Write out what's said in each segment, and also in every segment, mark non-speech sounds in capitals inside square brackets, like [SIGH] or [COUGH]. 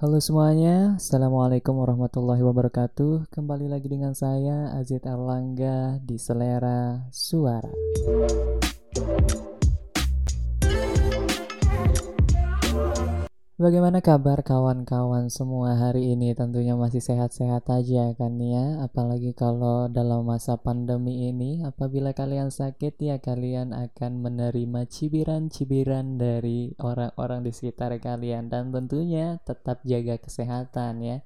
Halo semuanya, Assalamualaikum warahmatullahi wabarakatuh. Kembali lagi dengan saya Azid Erlangga di Selera Suara Bagaimana kabar kawan-kawan semua hari ini? Tentunya masih sehat-sehat aja kan ya Apalagi kalau dalam masa pandemi ini Apabila kalian sakit ya kalian akan menerima cibiran-cibiran dari orang-orang di sekitar kalian Dan tentunya tetap jaga kesehatan ya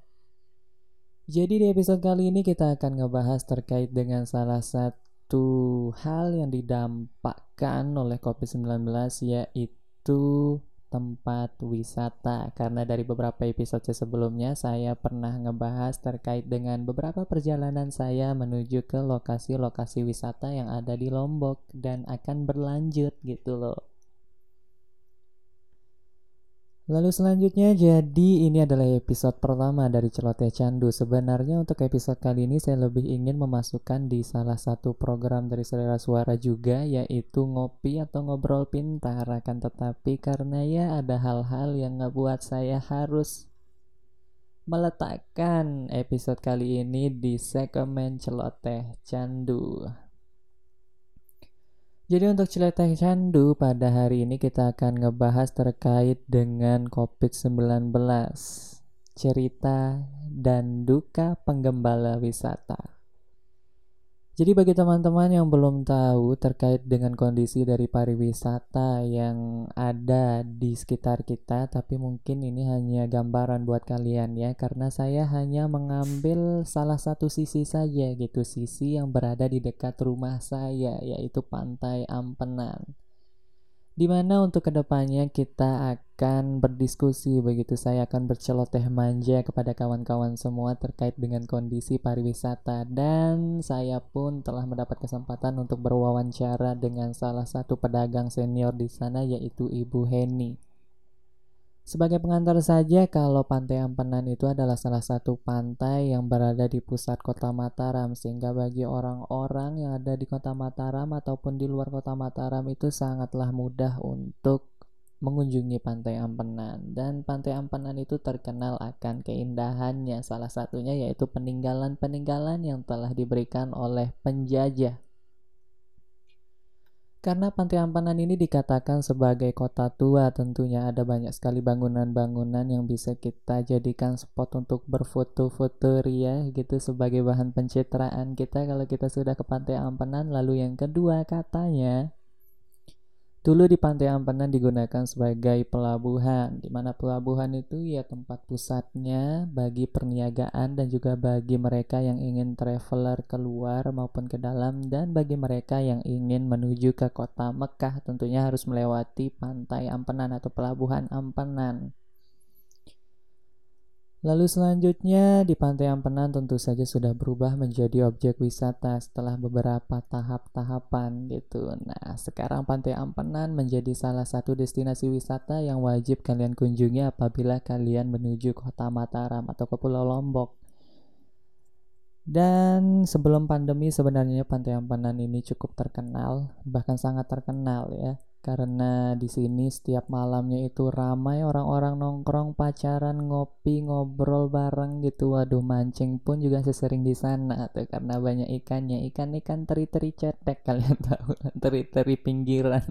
Jadi di episode kali ini kita akan ngebahas terkait dengan salah satu hal yang didampakkan oleh COVID-19 yaitu tempat wisata karena dari beberapa episode sebelumnya saya pernah ngebahas terkait dengan beberapa perjalanan saya menuju ke lokasi-lokasi wisata yang ada di Lombok dan akan berlanjut gitu loh. Lalu selanjutnya jadi ini adalah episode pertama dari Celoteh Candu. Sebenarnya untuk episode kali ini saya lebih ingin memasukkan di salah satu program dari Selera Suara juga yaitu ngopi atau ngobrol pintar akan tetapi karena ya ada hal-hal yang ngebuat saya harus meletakkan episode kali ini di segmen Celoteh Candu. Jadi untuk celeteh candu pada hari ini kita akan ngebahas terkait dengan COVID-19 Cerita dan duka penggembala wisata jadi bagi teman-teman yang belum tahu terkait dengan kondisi dari pariwisata yang ada di sekitar kita, tapi mungkin ini hanya gambaran buat kalian ya, karena saya hanya mengambil salah satu sisi saja gitu, sisi yang berada di dekat rumah saya, yaitu Pantai Ampenan di mana untuk ke depannya kita akan berdiskusi begitu saya akan berceloteh manja kepada kawan-kawan semua terkait dengan kondisi pariwisata dan saya pun telah mendapat kesempatan untuk berwawancara dengan salah satu pedagang senior di sana yaitu Ibu Heni. Sebagai pengantar saja, kalau Pantai Ampenan itu adalah salah satu pantai yang berada di pusat kota Mataram, sehingga bagi orang-orang yang ada di kota Mataram ataupun di luar kota Mataram itu sangatlah mudah untuk mengunjungi Pantai Ampenan. Dan Pantai Ampenan itu terkenal akan keindahannya, salah satunya yaitu peninggalan-peninggalan yang telah diberikan oleh penjajah karena Pantai Ampanan ini dikatakan sebagai kota tua, tentunya ada banyak sekali bangunan-bangunan yang bisa kita jadikan spot untuk berfoto-foto ria gitu sebagai bahan pencitraan kita kalau kita sudah ke Pantai Ampanan. Lalu yang kedua katanya Dulu di Pantai Ampenan digunakan sebagai pelabuhan, di mana pelabuhan itu ya tempat pusatnya bagi perniagaan dan juga bagi mereka yang ingin traveler keluar maupun ke dalam dan bagi mereka yang ingin menuju ke kota Mekah tentunya harus melewati Pantai Ampenan atau pelabuhan Ampenan. Lalu selanjutnya di Pantai Ampenan tentu saja sudah berubah menjadi objek wisata setelah beberapa tahap-tahapan gitu. Nah, sekarang Pantai Ampenan menjadi salah satu destinasi wisata yang wajib kalian kunjungi apabila kalian menuju kota Mataram atau ke Pulau Lombok. Dan sebelum pandemi sebenarnya Pantai Ampenan ini cukup terkenal, bahkan sangat terkenal ya karena di sini setiap malamnya itu ramai orang-orang nongkrong pacaran ngopi ngobrol bareng gitu. Waduh mancing pun juga sesering di sana tuh karena banyak ikannya. Ikan-ikan teri-teri cetek kalian tahu teri-teri pinggiran.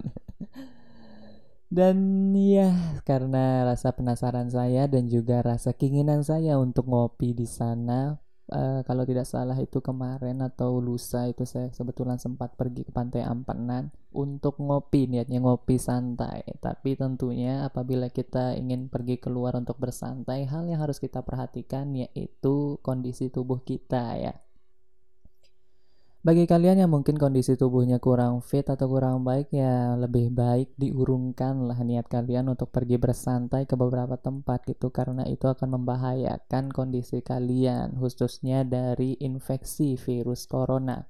Dan ya karena rasa penasaran saya dan juga rasa keinginan saya untuk ngopi di sana uh, kalau tidak salah itu kemarin atau lusa itu saya sebetulnya sempat pergi ke Pantai Ampenan untuk ngopi niatnya ngopi santai. Tapi tentunya apabila kita ingin pergi keluar untuk bersantai hal yang harus kita perhatikan yaitu kondisi tubuh kita ya bagi kalian yang mungkin kondisi tubuhnya kurang fit atau kurang baik ya lebih baik diurungkan lah niat kalian untuk pergi bersantai ke beberapa tempat gitu karena itu akan membahayakan kondisi kalian khususnya dari infeksi virus corona.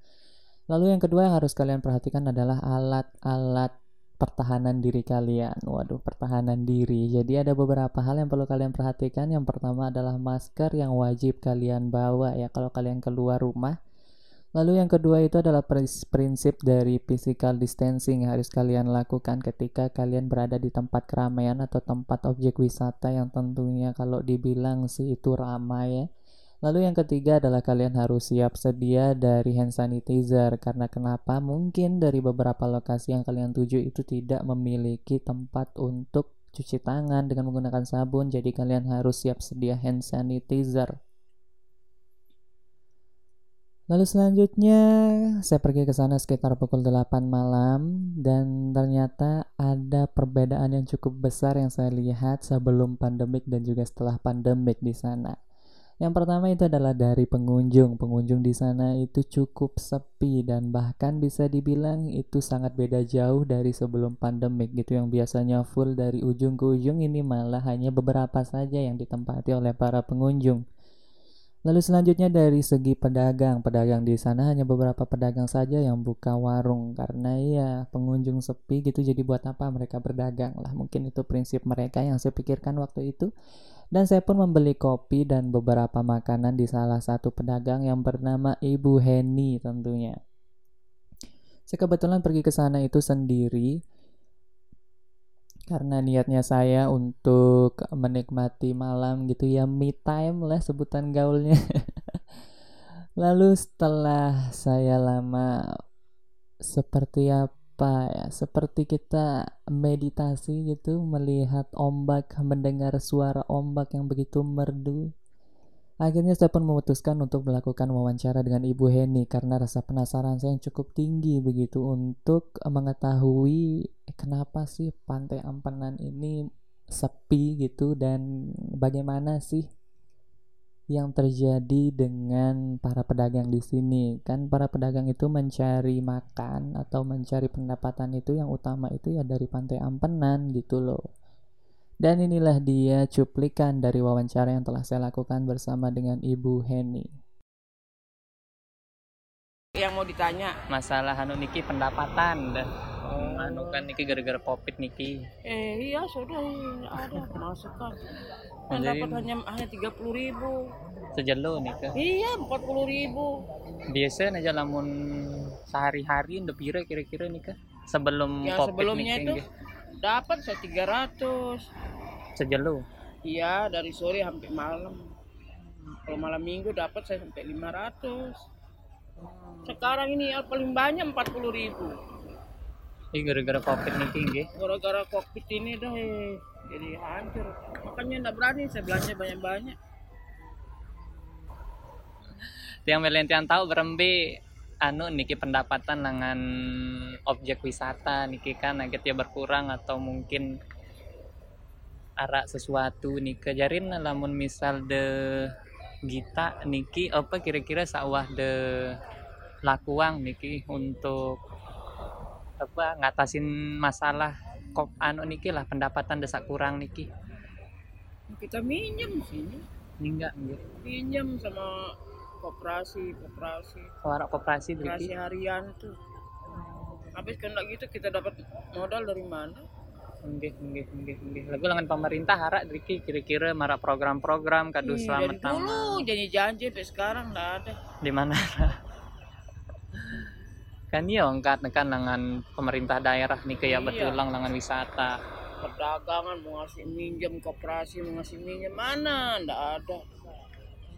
Lalu yang kedua yang harus kalian perhatikan adalah alat-alat pertahanan diri kalian. Waduh, pertahanan diri. Jadi ada beberapa hal yang perlu kalian perhatikan. Yang pertama adalah masker yang wajib kalian bawa ya kalau kalian keluar rumah Lalu yang kedua itu adalah prinsip dari physical distancing yang harus kalian lakukan ketika kalian berada di tempat keramaian atau tempat objek wisata yang tentunya kalau dibilang sih itu ramai ya. Lalu yang ketiga adalah kalian harus siap sedia dari hand sanitizer karena kenapa? Mungkin dari beberapa lokasi yang kalian tuju itu tidak memiliki tempat untuk cuci tangan dengan menggunakan sabun jadi kalian harus siap sedia hand sanitizer. Lalu selanjutnya saya pergi ke sana sekitar pukul 8 malam dan ternyata ada perbedaan yang cukup besar yang saya lihat sebelum pandemik dan juga setelah pandemik di sana. Yang pertama itu adalah dari pengunjung. Pengunjung di sana itu cukup sepi dan bahkan bisa dibilang itu sangat beda jauh dari sebelum pandemik gitu yang biasanya full dari ujung ke ujung ini malah hanya beberapa saja yang ditempati oleh para pengunjung. Lalu selanjutnya dari segi pedagang, pedagang di sana hanya beberapa pedagang saja yang buka warung karena ya pengunjung sepi gitu. Jadi buat apa mereka berdagang lah? Mungkin itu prinsip mereka yang saya pikirkan waktu itu. Dan saya pun membeli kopi dan beberapa makanan di salah satu pedagang yang bernama Ibu Heni tentunya. Saya kebetulan pergi ke sana itu sendiri karena niatnya saya untuk menikmati malam gitu ya me time lah sebutan gaulnya. [LAUGHS] Lalu setelah saya lama seperti apa ya seperti kita meditasi gitu melihat ombak mendengar suara ombak yang begitu merdu Akhirnya saya pun memutuskan untuk melakukan wawancara dengan Ibu Heni karena rasa penasaran saya yang cukup tinggi begitu untuk mengetahui kenapa sih Pantai Ampenan ini sepi gitu dan bagaimana sih yang terjadi dengan para pedagang di sini. Kan para pedagang itu mencari makan atau mencari pendapatan itu yang utama itu ya dari Pantai Ampenan gitu loh dan inilah dia cuplikan dari wawancara yang telah saya lakukan bersama dengan Ibu Heni. Yang mau ditanya masalah anu niki pendapatan dah. Oh. Anu kan niki gara-gara covid niki. Eh iya sudah ada masukan. Pendapat hanya hanya tiga puluh ribu. Sejelo nih ke? Iya empat puluh ribu. Biasa aja lamun sehari-hari udah pira kira-kira nih ke? Sebelum ya, covid sebelumnya itu dapat saya tiga ratus. Sejelo iya dari sore sampai malam. Kalau malam minggu dapat saya sampai 500 sekarang ini ya paling banyak 40 ribu. Ini gara-gara covid nih tinggi gara-gara covid ini dah jadi hancur. Makanya enggak berani saya belanja banyak-banyak. Yang melentian tahu berembi anu niki pendapatan dengan objek wisata niki kan agak ya berkurang atau mungkin arah sesuatu nih kejarin lamun misal de gita niki apa kira-kira sawah de lakuang niki untuk apa ngatasin masalah kok anu niki lah pendapatan desa kurang niki? Kita minjem sini. Enggak minjem sama koperasi koperasi suara koperasi koperasi harian tuh habis kena gitu kita dapat modal dari mana Nggih, nggih, nggih, nggih. Lagu dengan pemerintah harap Riki kira-kira marah program-program kado hmm, selamat tahun. Dulu janji-janji sampai sekarang enggak ada. Di mana? [LAUGHS] kan iya angkat kan dengan pemerintah daerah nih kayak iya. betulang dengan wisata. Perdagangan mau ngasih minjem koperasi mau ngasih minjem mana? Enggak ada.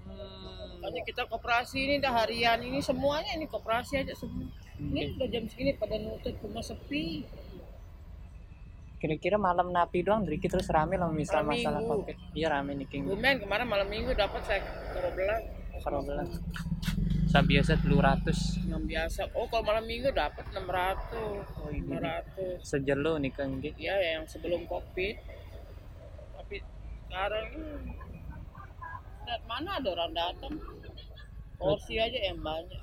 Hmm. kita koperasi ini dah harian ini semuanya ini koperasi aja semua. Hmm. Ini udah jam segini pada nutup rumah sepi. Kira-kira malam napi doang Driki terus rame lah misal malam masalah minggu. covid. Iya rame nih King. Bumen kemarin malam minggu dapat saya karobelan karobelan saya biasa telur ratus. Yang biasa. Oh kalau malam minggu dapat enam ratus oh, lima ratus. Sejelo nih kan iya yang sebelum covid. Tapi sekarang lihat mana ada orang datang? Porsi aja yang banyak.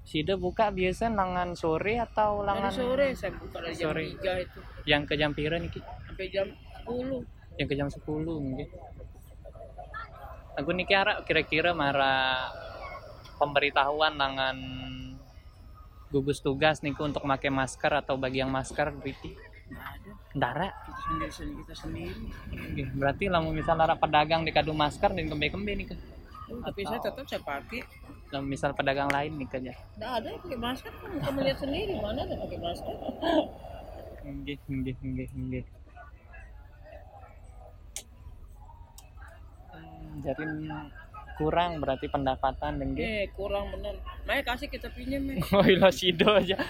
Sida buka biasa langan sore atau langan sore saya buka dari jam sore. 3 itu. Yang ke jam pira nih sampai jam 10 yang ke jam 10 mungkin. Aku nih kira kira-kira marah pemberitahuan dengan gugus tugas nih untuk pakai masker atau bagi yang masker berarti Dara kita sendiri sendiri kita sendiri. Berarti lah misal lara pedagang di kadu masker dan kembe kembe nih kan tapi saya tetap saya pakai misal pedagang lain nih kerja Nggak ada yang pakai masker kan kamu lihat sendiri. Mana ada pakai masker? Nggih nggih nggih nggih. Hmm, jadi kurang berarti pendapatan dengge eh kurang bener. Makanya kasih kita pinjam ya [LAUGHS] oh ilo sido aja.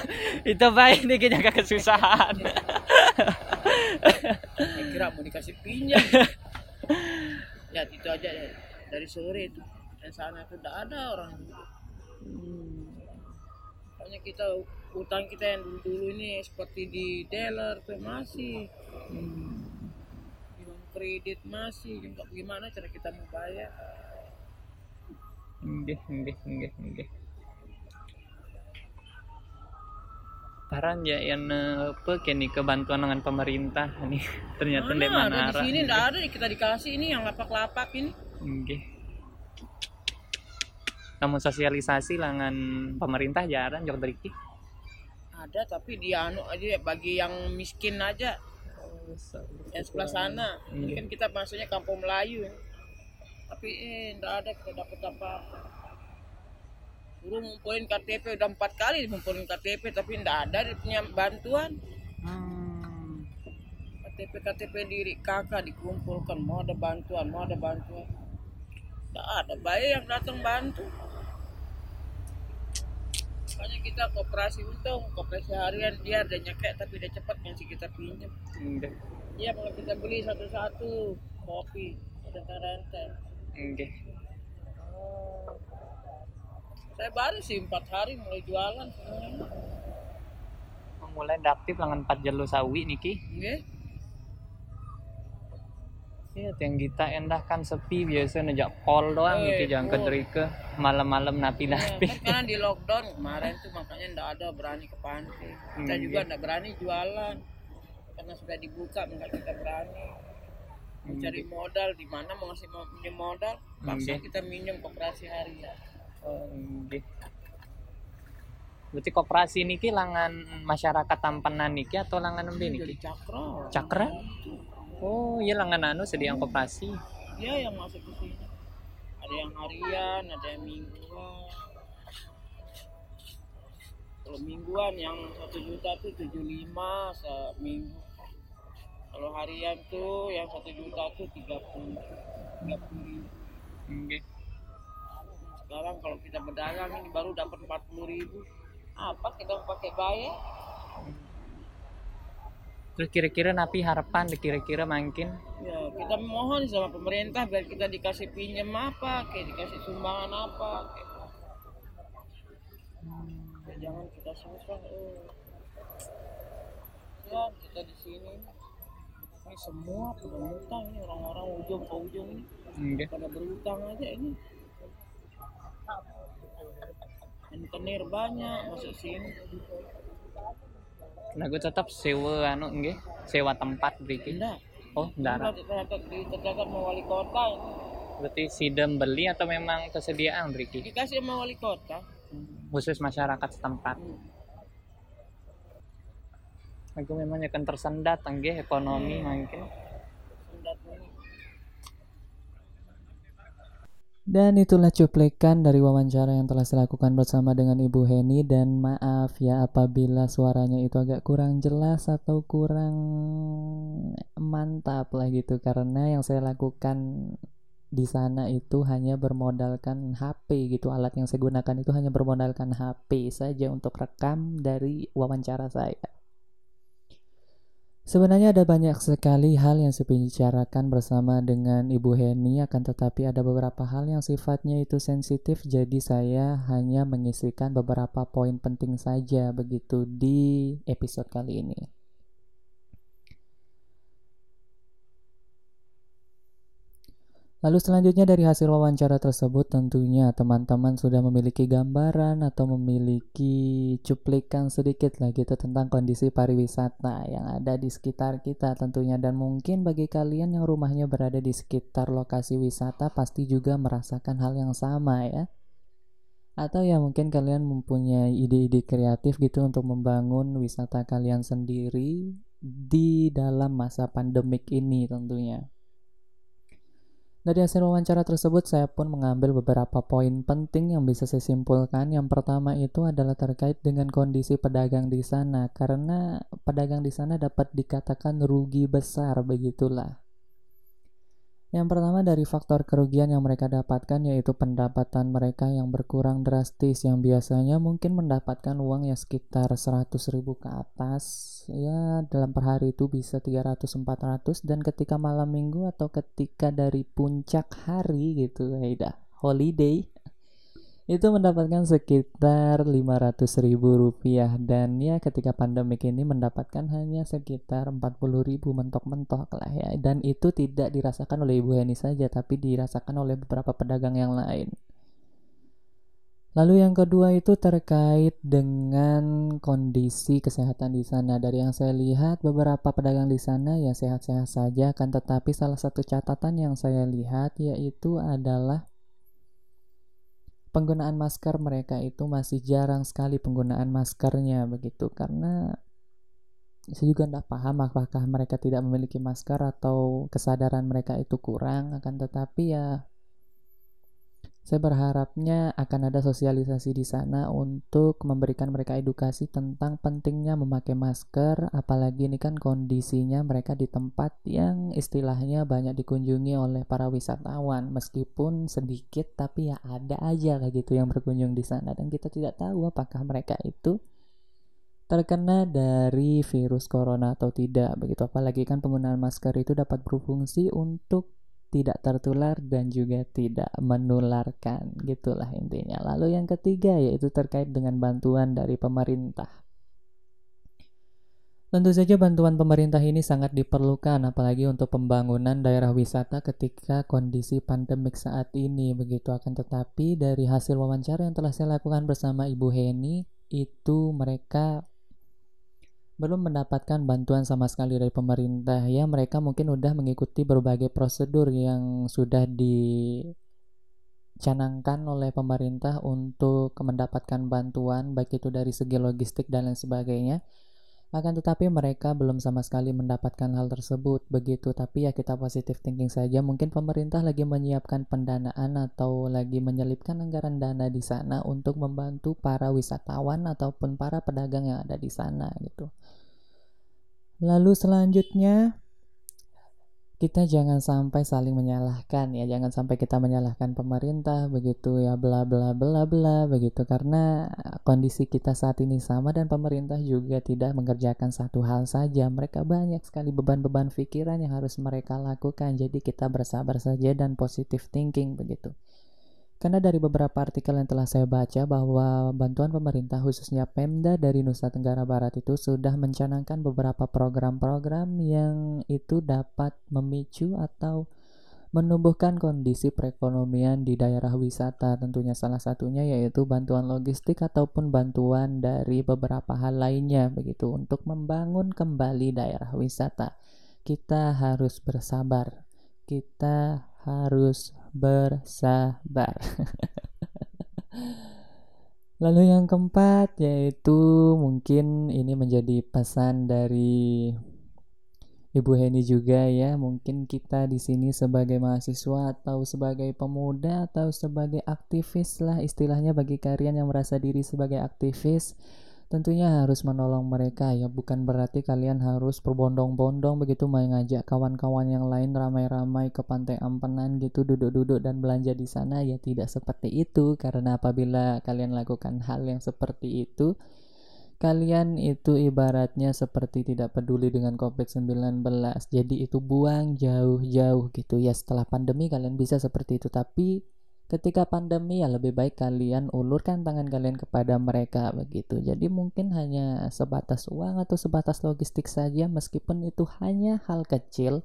[LAUGHS] Itu baik nih kita jaga kesusahan [LAUGHS] saya kira mau dikasih pinjam. Lihat itu aja ya. Dari sore itu. Dan sana tuh udah ada orang. Pokoknya kita utang kita yang dulu dulu ini seperti di dealer tuh masih. Yang kredit masih. Gimana cara kita mau bayar? Nggih nggih nggih Paran ya yang apa kini kebantuan dengan pemerintah nih. [LAUGHS] Ternyata di mana? ada mana di sini nggak ada kita dikasih ini yang lapak-lapak ini. Kamu sosialisasi dengan pemerintah jarang jok dari ada tapi dia anu aja bagi yang miskin aja. Yang sebelah sana. Ini kan kita maksudnya kampung Melayu tapi eh enggak ada kita dapat apa suruh ngumpulin KTP udah empat kali ngumpulin KTP tapi enggak ada punya bantuan Hmm. KTP KTP diri kakak dikumpulkan mau ada bantuan mau ada bantuan enggak ada baik yang datang bantu makanya kita koperasi untung koperasi harian dia ada nyekek tapi dia cepat ngasih kita pinjam Nggih. Iya, kalau kita beli satu-satu kopi rantai-rantai. Nggih. Oh. Saya baru sih empat hari mulai jualan semuanya. Mulai aktif dengan 4 jalur sawi niki. Nggih. Iya, yang kita endah kan sepi biasa nejak pol doang Eh, niki jangan ke pol. Derike malam-malam Ya, napi-napi. kan karena di lockdown kemarin tuh makanya ndak ada berani ke pantai. Kita Hmm, juga iya. ndak berani jualan karena sudah dibuka nggak kita berani mencari modal di mana mau ngasih modal paksa Hmm, iya. kita minjem koperasi harian Oh, nggih. Berarti koperasi niki langan masyarakat tampenan niki atau langan embe jadi niki? cakra Cakra? Oh, iya langan anu sediaan koperasi. dia yang masuk ke sini ada yang harian ada yang mingguan kalau mingguan yang satu juta tuh tujuh lima seminggu kalau harian tuh yang satu juta tuh tiga puluh tiga puluh ribu. Sekarang kalau kita berdagang ini baru dapat empat puluh ribu. Apa kita pakai bayar Terus kira-kira napi harapan kira-kira mungkin? Ya kita mohon sama pemerintah biar kita dikasih pinjam apa kayak dikasih sumbangan apa kayak Ya, jangan kita susah eh. ya kita di sini. Ini semua pada utang ini orang-orang ujung ke ujung ini. Nggih. pada berutang aja ini rentenir banyak masuk sini Nah, gue tetap sewa anu nggih, sewa tempat beriki. enggak Oh, darah. tercatat di tercatat sama wali kota ini Berarti sidem beli atau memang kesediaan beriki? dikasih sama wali kota Khusus masyarakat setempat. Aku memang akan tersendat nggih ekonomi mungkin. sendat ini Dan itulah cuplikan dari wawancara yang telah saya lakukan bersama dengan Ibu Heni. Dan maaf ya apabila suaranya itu agak kurang jelas atau kurang mantap lah gitu. Karena yang saya lakukan di sana itu hanya bermodalkan HP gitu. Alat yang saya gunakan itu hanya bermodalkan HP saja untuk rekam dari wawancara saya. Sebenarnya ada banyak sekali hal yang saya bicarakan bersama dengan Ibu Heni akan tetapi ada beberapa hal yang sifatnya itu sensitif jadi saya hanya mengisikan beberapa poin penting saja begitu di episode kali ini. Lalu selanjutnya dari hasil wawancara tersebut tentunya teman-teman sudah memiliki gambaran atau memiliki cuplikan sedikit lah gitu tentang kondisi pariwisata yang ada di sekitar kita tentunya dan mungkin bagi kalian yang rumahnya berada di sekitar lokasi wisata pasti juga merasakan hal yang sama ya. Atau ya mungkin kalian mempunyai ide-ide kreatif gitu untuk membangun wisata kalian sendiri di dalam masa pandemik ini tentunya. Dari hasil wawancara tersebut, saya pun mengambil beberapa poin penting yang bisa saya simpulkan. Yang pertama itu adalah terkait dengan kondisi pedagang di sana, karena pedagang di sana dapat dikatakan rugi besar, begitulah. Yang pertama dari faktor kerugian yang mereka dapatkan yaitu pendapatan mereka yang berkurang drastis yang biasanya mungkin mendapatkan uang ya sekitar 100 ribu ke atas. Ya dalam per hari itu bisa 300-400 dan ketika malam minggu atau ketika dari puncak hari gitu ya holiday itu mendapatkan sekitar 500 ribu rupiah. Dan ya ketika pandemik ini mendapatkan hanya sekitar 40 ribu mentok-mentok lah ya. Dan itu tidak dirasakan oleh Ibu Heni saja tapi dirasakan oleh beberapa pedagang yang lain. Lalu yang kedua itu terkait dengan kondisi kesehatan di sana. Dari yang saya lihat beberapa pedagang di sana ya sehat-sehat saja kan. Tetapi salah satu catatan yang saya lihat yaitu adalah penggunaan masker mereka itu masih jarang sekali penggunaan maskernya begitu. Karena saya juga tidak paham apakah mereka tidak memiliki masker atau kesadaran mereka itu kurang akan tetapi ya saya berharapnya akan ada sosialisasi di sana untuk memberikan mereka edukasi tentang pentingnya memakai masker, apalagi ini kan kondisinya mereka di tempat yang istilahnya banyak dikunjungi oleh para wisatawan, meskipun sedikit tapi ya ada aja lah gitu yang berkunjung di sana. Dan kita tidak tahu apakah mereka itu terkena dari virus corona atau tidak begitu. Apalagi kan penggunaan masker itu dapat berfungsi untuk tidak tertular dan juga tidak menularkan gitulah intinya. Lalu yang ketiga yaitu terkait dengan bantuan dari pemerintah. Tentu saja bantuan pemerintah ini sangat diperlukan apalagi untuk pembangunan daerah wisata ketika kondisi pandemik saat ini begitu. Akan tetapi dari hasil wawancara yang telah saya lakukan bersama Ibu Heni itu mereka belum mendapatkan bantuan sama sekali dari pemerintah ya mereka mungkin udah mengikuti berbagai prosedur yang sudah dicanangkan oleh pemerintah untuk mendapatkan bantuan baik itu dari segi logistik dan lain sebagainya akan tetapi mereka belum sama sekali mendapatkan hal tersebut begitu. Tapi ya kita positif thinking saja. Mungkin pemerintah lagi menyiapkan pendanaan atau lagi menyelipkan anggaran dana di sana untuk membantu para wisatawan ataupun para pedagang yang ada di sana gitu. Lalu selanjutnya kita jangan sampai saling menyalahkan ya, jangan sampai kita menyalahkan pemerintah begitu ya bla bla bla bla begitu karena kondisi kita saat ini sama dan pemerintah juga tidak mengerjakan satu hal saja. Mereka banyak sekali beban-beban pikiran yang harus mereka lakukan. Jadi kita bersabar saja dan positive thinking begitu. Karena dari beberapa artikel yang telah saya baca bahwa bantuan pemerintah khususnya Pemda dari Nusa Tenggara Barat itu sudah mencanangkan beberapa program-program yang itu dapat memicu atau menumbuhkan kondisi perekonomian di daerah wisata. Tentunya salah satunya yaitu bantuan logistik ataupun bantuan dari beberapa hal lainnya begitu untuk membangun kembali daerah wisata. Kita harus bersabar. Kita harus bersabar. [LAUGHS] Lalu yang keempat yaitu mungkin ini menjadi pesan dari Ibu Heni juga ya, mungkin kita di sini sebagai mahasiswa atau sebagai pemuda atau sebagai aktivis lah istilahnya bagi kalian yang merasa diri sebagai aktivis tentunya harus menolong mereka ya bukan berarti kalian harus berbondong-bondong begitu mengajak kawan-kawan yang lain ramai-ramai ke pantai Ampenan gitu duduk-duduk dan belanja di sana. Ya tidak seperti itu. Karena apabila kalian lakukan hal yang seperti itu kalian itu ibaratnya seperti tidak peduli dengan COVID-19 jadi itu buang jauh-jauh gitu. Ya setelah pandemi kalian bisa seperti itu. Tapi ketika pandemi ya lebih baik kalian ulurkan tangan kalian kepada mereka begitu. Jadi mungkin hanya sebatas uang atau sebatas logistik saja meskipun itu hanya hal kecil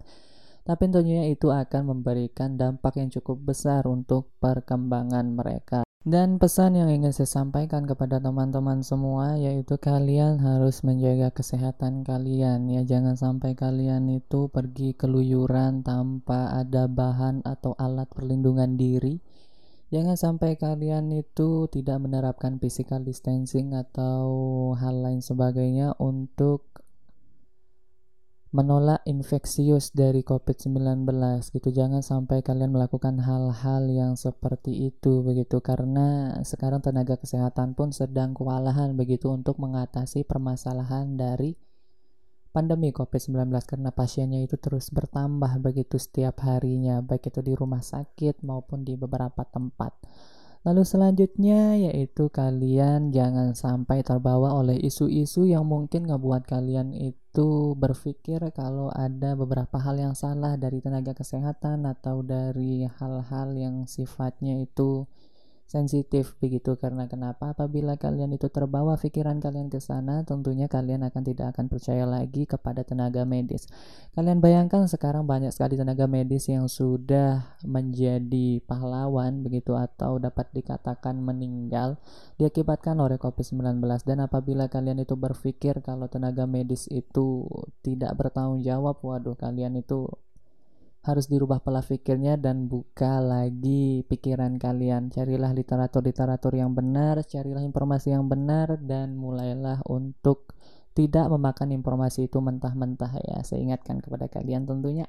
tapi tentunya itu akan memberikan dampak yang cukup besar untuk perkembangan mereka. Dan pesan yang ingin saya sampaikan kepada teman-teman semua yaitu kalian harus menjaga kesehatan kalian ya jangan sampai kalian itu pergi keluyuran tanpa ada bahan atau alat perlindungan diri Jangan sampai kalian itu tidak menerapkan physical distancing atau hal lain sebagainya untuk menolak infeksius dari COVID-19 gitu. Jangan sampai kalian melakukan hal-hal yang seperti itu begitu karena sekarang tenaga kesehatan pun sedang kewalahan begitu untuk mengatasi permasalahan dari pandemi COVID-19 karena pasiennya itu terus bertambah begitu setiap harinya baik itu di rumah sakit maupun di beberapa tempat. Lalu selanjutnya yaitu kalian jangan sampai terbawa oleh isu-isu yang mungkin ngebuat kalian itu berpikir kalau ada beberapa hal yang salah dari tenaga kesehatan atau dari hal-hal yang sifatnya itu sensitif begitu. Karena kenapa? Apabila kalian itu terbawa pikiran kalian ke sana tentunya kalian akan tidak akan percaya lagi kepada tenaga medis. Kalian bayangkan sekarang banyak sekali tenaga medis yang sudah menjadi pahlawan begitu atau dapat dikatakan meninggal diakibatkan oleh COVID-19 dan apabila kalian itu berpikir kalau tenaga medis itu tidak bertanggung jawab waduh kalian itu harus dirubah pola pikirnya dan buka lagi pikiran kalian. Carilah literatur-literatur yang benar, carilah informasi yang benar dan mulailah untuk tidak memakan informasi itu mentah-mentah ya. Saya ingatkan kepada kalian tentunya.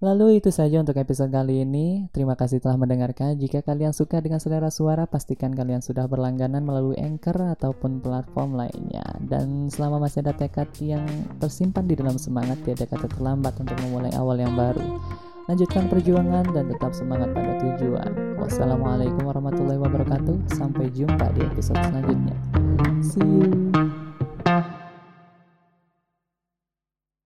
Lalu itu saja untuk episode kali ini. Terima kasih telah mendengarkan. Jika kalian suka dengan selera suara, pastikan kalian sudah berlangganan melalui Anchor ataupun platform lainnya. Dan selama masih ada tekad yang tersimpan di dalam semangat, tiada kata terlambat untuk memulai awal yang baru. Lanjutkan perjuangan dan tetap semangat pada tujuan. Wassalamualaikum warahmatullahi wabarakatuh. Sampai jumpa di episode selanjutnya. See you.